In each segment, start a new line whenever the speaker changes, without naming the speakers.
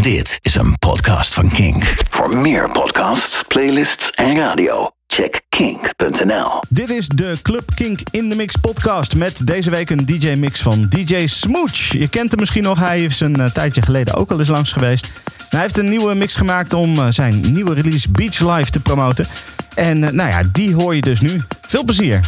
Dit is een podcast van Kink. Voor meer podcasts, playlists en radio, check kink.nl.
Dit is de Club Kink in the Mix podcast met deze week een DJ-mix van DJ Smooch. Je kent hem misschien nog, hij is een eh, tijdje geleden ook al eens langs geweest. Hij heeft een nieuwe mix gemaakt om eh, zijn nieuwe release Beach Life te promoten. En eh, nou ja, die hoor je dus nu. Veel plezier.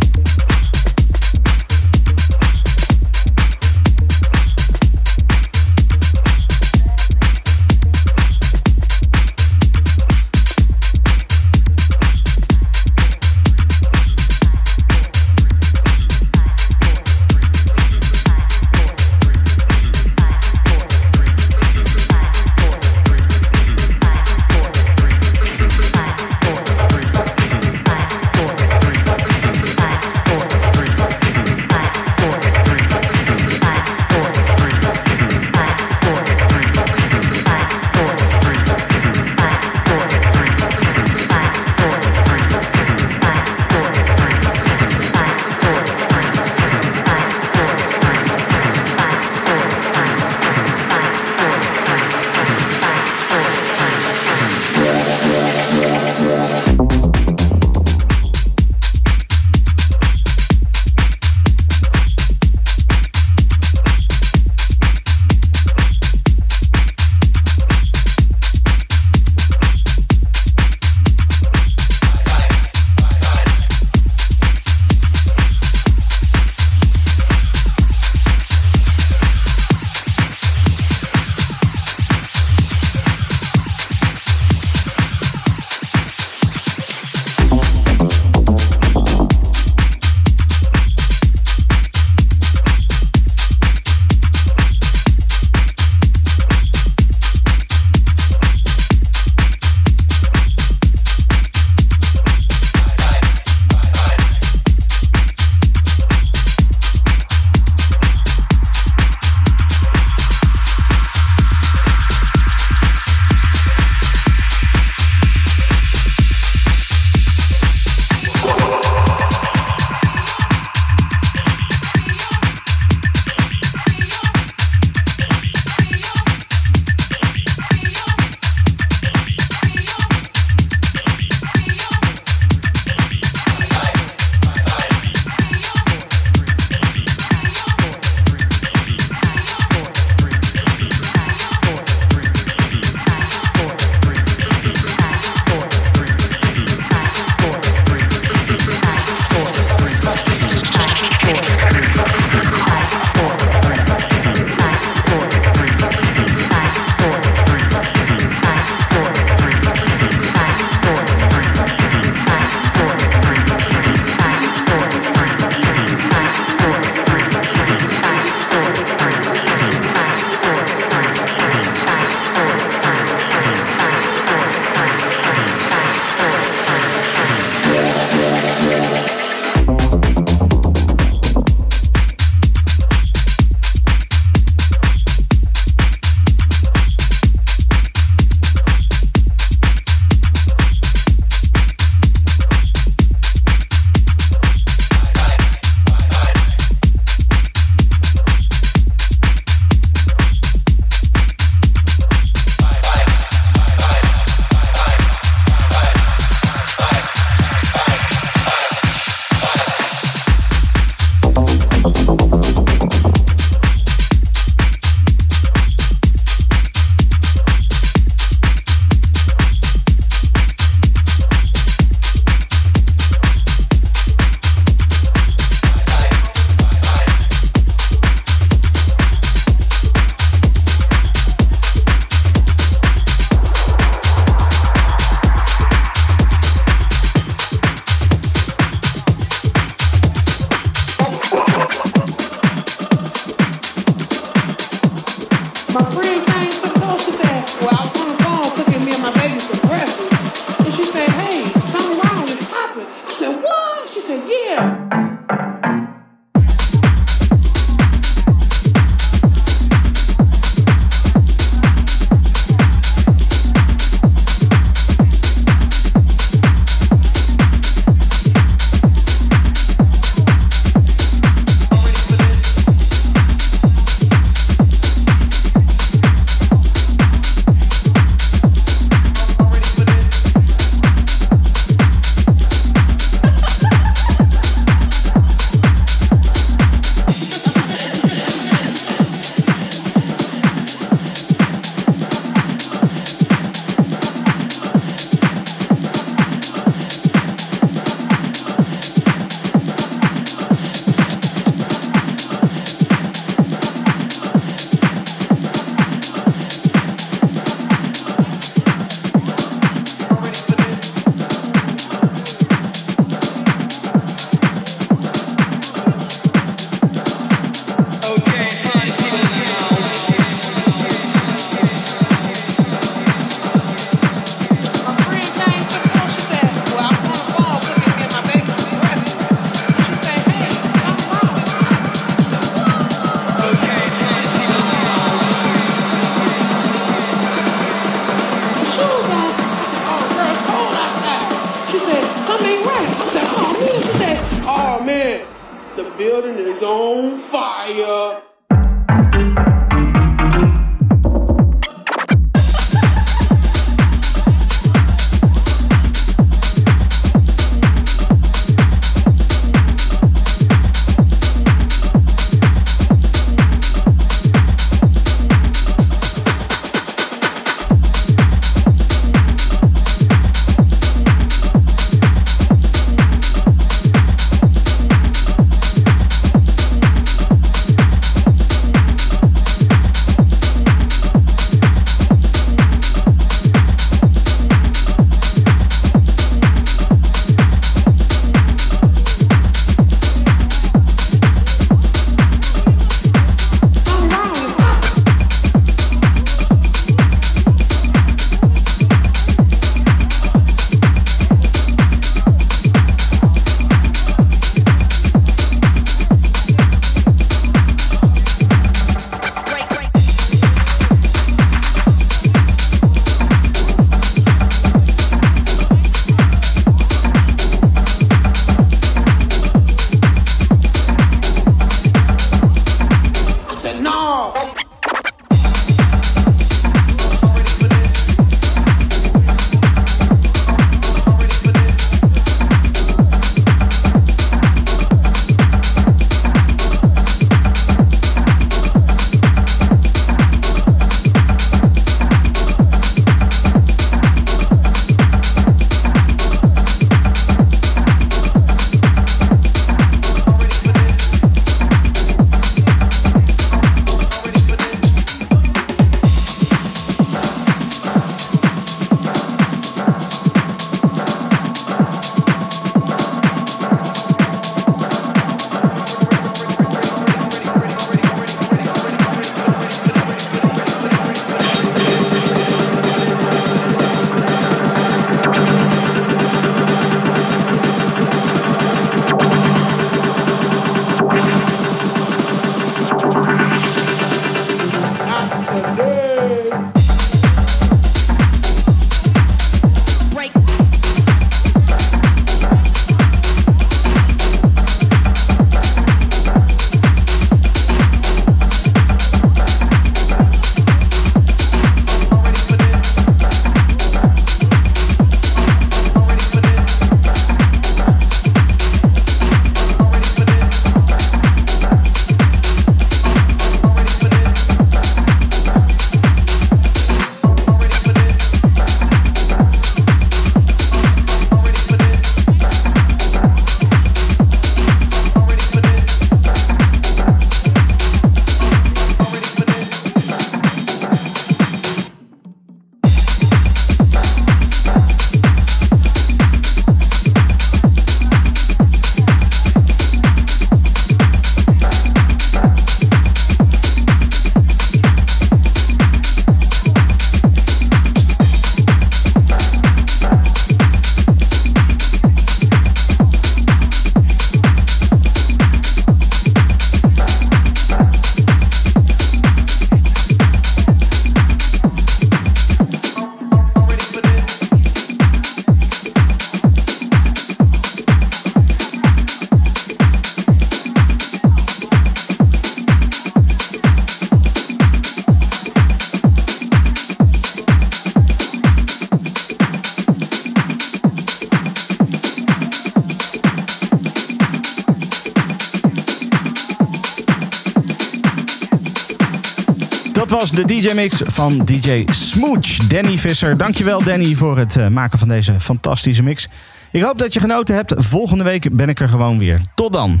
Was de DJ-mix van DJ Smooch. Danny Visser. Dankjewel Danny voor het eh, maken van deze fantastische mix. Ik hoop dat je genoten hebt. Volgende week ben ik er gewoon weer. Tot dan.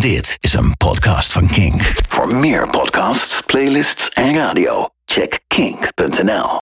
Dit is een podcast van Kink. Voor meer podcasts, playlists en radio, check kink.nl.